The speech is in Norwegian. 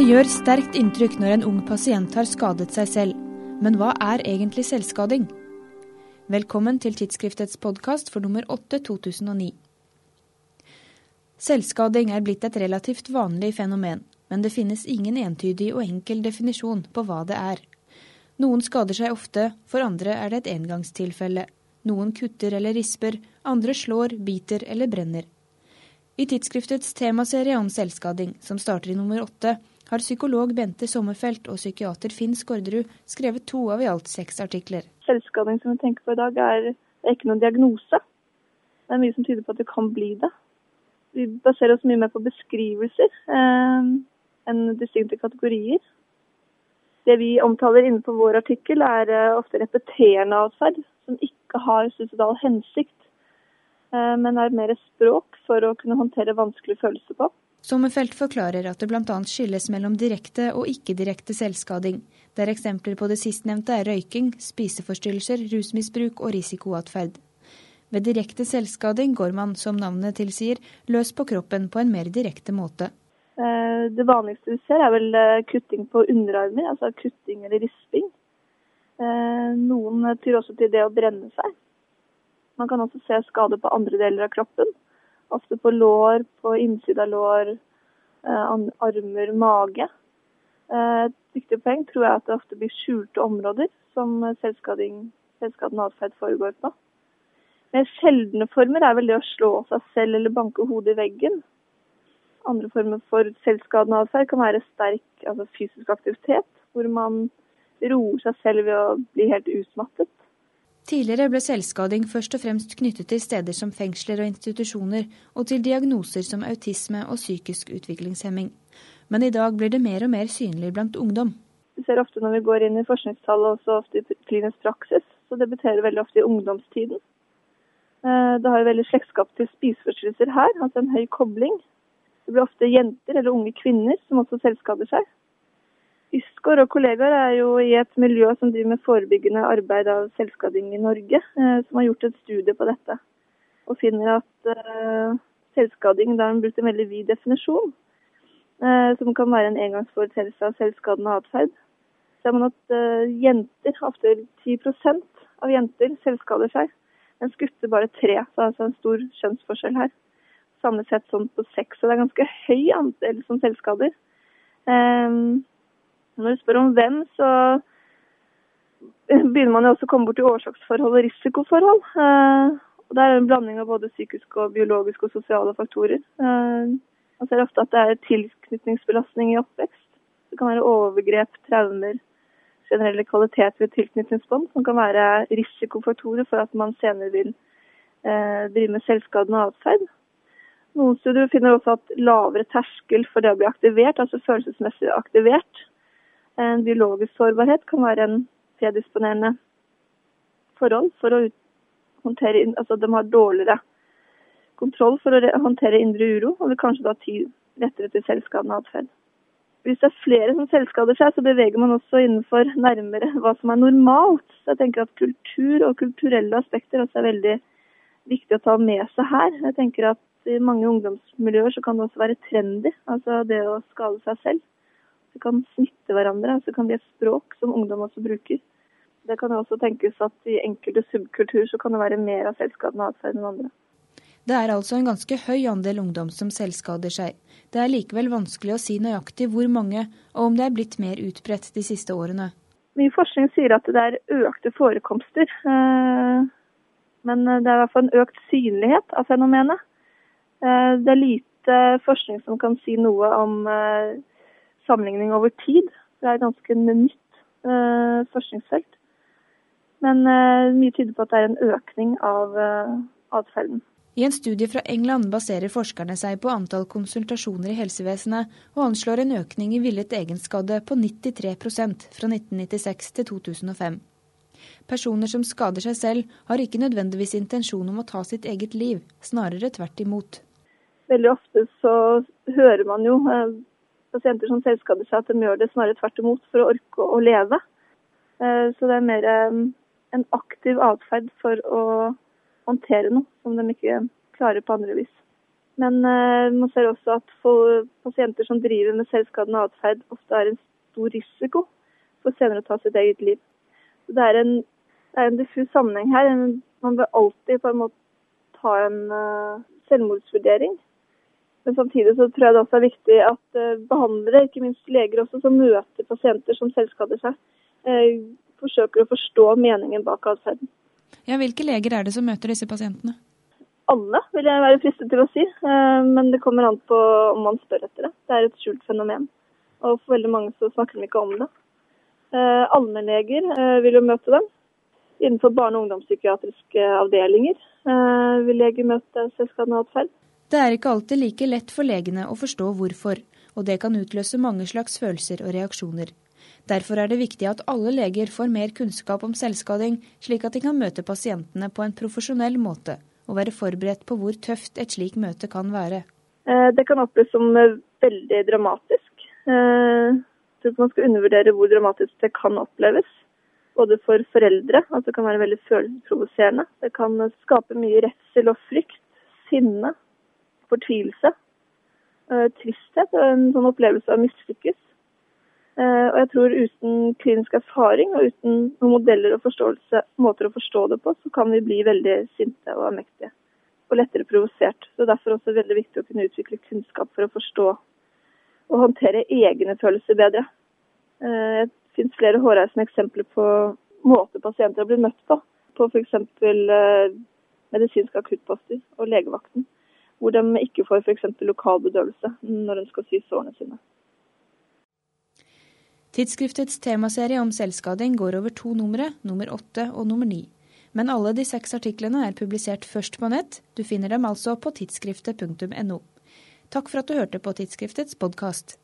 Det gjør sterkt inntrykk når en ung pasient har skadet seg selv. Men hva er egentlig selvskading? Velkommen til tidsskriftets podkast for nummer 8 2009. Selvskading er blitt et relativt vanlig fenomen, men det finnes ingen entydig og enkel definisjon på hva det er. Noen skader seg ofte, for andre er det et engangstilfelle. Noen kutter eller risper, andre slår, biter eller brenner. I tidsskriftets temaserie om selvskading, som starter i nummer åtte, har psykolog Bente Sommerfelt og psykiater Finn Skårderud skrevet to av i alt seks artikler. Selvskading som vi tenker på i dag, er, ikke noen diagnose. Det er mye som tyder på at det kan bli det. Vi baserer oss mye mer på beskrivelser eh, enn distinkte kategorier. Det vi omtaler innenfor vår artikkel, er eh, ofte repeterende atferd som ikke har suicidal hensikt, eh, men er mer språk for å kunne håndtere vanskelige følelser på. Sommerfelt forklarer at det bl.a. skilles mellom direkte og ikke-direkte selvskading, der eksempler på det sistnevnte er røyking, spiseforstyrrelser, rusmisbruk og risikoatferd. Ved direkte selvskading går man, som navnet tilsier, løs på kroppen på en mer direkte måte. Eh, det vanligste vi ser er vel eh, kutting på underarmer, altså kutting eller risping. Eh, noen tyr også til det å brenne seg. Man kan også se skade på andre deler av kroppen. Ofte på lår, på innsida av lår, eh, armer, mage. Eh, et viktig poeng tror jeg at det ofte blir skjulte områder som selvskadende atferd foregår på. Mer sjeldne former er vel det å slå seg selv eller banke hodet i veggen. Andre former for selvskadende atferd kan være sterk altså fysisk aktivitet, hvor man roer seg selv ved å bli helt utmattet. Tidligere ble selvskading først og fremst knyttet til steder som fengsler og institusjoner, og til diagnoser som autisme og psykisk utviklingshemming. Men i dag blir det mer og mer synlig blant ungdom. Vi ser ofte når vi går inn i forskningstallet, også ofte i klinisk praksis, så debuterer veldig ofte i ungdomstiden. Eh, det har jo veldig slektskap til spiseforstyrrelser her, altså en høy kobling. Det blir ofte jenter eller unge kvinner som også selvskader seg. Ysgård og kollegaer er jo i et miljø som driver med forebyggende arbeid av selvskading i Norge, eh, som har gjort et studie på dette. Og finner at uh, selvskading da har brukt en veldig vid definisjon, uh, som kan være en engangsforeteelse av selvskadende atferd. Ser man at jenter, ofte 10 av jenter, selvskader seg, mens gutter bare tre. Så det er altså en stor kjønnsforskjell her. Samlet sett sånn på seks. så det er ganske høy andel som selvskader. Um, når du spør om hvem, så begynner man jo også å komme bort til årsaksforhold og risikoforhold. Eh, og Det er en blanding av både psykiske, og biologiske og sosiale faktorer. Eh, man ser ofte at det er tilknytningsbelastning i oppvekst. Det kan være overgrep, traumer, generelle kvalitet ved tilknytningsbånd som kan være risikofaktorer for at man senere vil eh, drive med selvskadende atferd. Noen studier finner også at lavere terskel for det å bli aktivert, altså følelsesmessig aktivert, en biologisk sårbarhet kan være en predisponerende forhold for å håndtere Altså de har dårligere kontroll for å håndtere indre uro, og vil kanskje da ty lettere til selvskadende atferd. Hvis det er flere som selvskader seg, så beveger man også innenfor nærmere hva som er normalt. Så jeg tenker at kultur og kulturelle aspekter også er veldig viktig å ta med seg her. Jeg tenker at i mange ungdomsmiljøer så kan det også være trendy, altså det å skade seg selv. Det kan smitte hverandre. Så kan bli et språk som ungdom også bruker. Det kan også tenkes at i enkelte subkultur så kan det være mer av selvskadende atferd enn andre. Det er altså en ganske høy andel ungdom som selvskader seg. Det er likevel vanskelig å si nøyaktig hvor mange, og om det er blitt mer utbredt de siste årene. Mye forskning sier at det er økte forekomster. Eh, men det er i hvert fall en økt synlighet av fenomenet. Eh, det er lite forskning som kan si noe om eh, sammenligning over tid. Det er et ganske nytt uh, forskningsfelt. Men uh, mye tyder på at det er en økning av uh, atferden. I en studie fra England baserer forskerne seg på antall konsultasjoner i helsevesenet, og anslår en økning i villet egenskade på 93% fra 1996 til 2005. Personer som skader seg selv, har ikke nødvendigvis intensjon om å ta sitt eget liv, snarere tvert imot. Veldig ofte så hører man jo pasienter som selvskader seg, at de gjør det snarere tvert imot for å orke å leve. Eh, så det er mer eh, en aktiv atferd for å håndtere noe som de ikke klarer på andre vis. Men man ser også at pasienter som driver med selvskadende atferd, ofte er en stor risiko for senere å ta sitt eget liv. Så det er en, det er en diffus sammenheng her. Man bør alltid på en måte ta en selvmordsvurdering. Men samtidig så tror jeg det også er viktig at uh, behandlere, ikke minst leger også, som møter pasienter som selvskader seg, uh, forsøker å forstå meningen bak atferden. Ja, hvilke leger er det som møter disse pasientene? Alle, vil jeg være fristet til å si. Men det kommer an på om man spør etter det. Det er et skjult fenomen. Og for veldig mange så snakker de ikke om det. Allmennleger vil jo møte dem. Innenfor barne- og ungdomspsykiatriske avdelinger eh, vil leger møte selvskadende atferd. Det er ikke alltid like lett for legene å forstå hvorfor, og det kan utløse mange slags følelser og reaksjoner. Derfor er det viktig at alle leger får mer kunnskap om selvskading, slik at de kan møte pasientene på en profesjonell måte, og være forberedt på hvor tøft et slik møte kan være. Eh, det kan oppleves som eh, veldig dramatisk. Jeg tror ikke man skal undervurdere hvor dramatisk det kan oppleves både for foreldre, at det kan være veldig følelsesprovoserende. Det kan skape mye redsel og frykt, sinne, fortvilelse, eh, tristhet og en sånn opplevelse av mislykkes. Eh, og jeg tror uten klinisk erfaring og uten noen modeller og måter å forstå det på, så kan vi bli veldig sinte og mektige. Og lettere provosert. Så Derfor er det også veldig viktig å kunne utvikle kunnskap for å forstå og håndtere egne følelser bedre. Eh, det finnes flere hårreisende eksempler på måter pasienter har blitt møtt på. På f.eks. Eh, medisinske akuttposter og legevakten. Hvor de ikke får f.eks. lokal bedøvelse når de skal sy sårene sine. Tidsskriftets temaserie om selvskading går over to numre, nummer åtte og nummer ni. Men alle de seks artiklene er publisert først på nett. Du finner dem altså på tidsskriftet.no. Takk for at du hørte på Tidsskriftets podkast.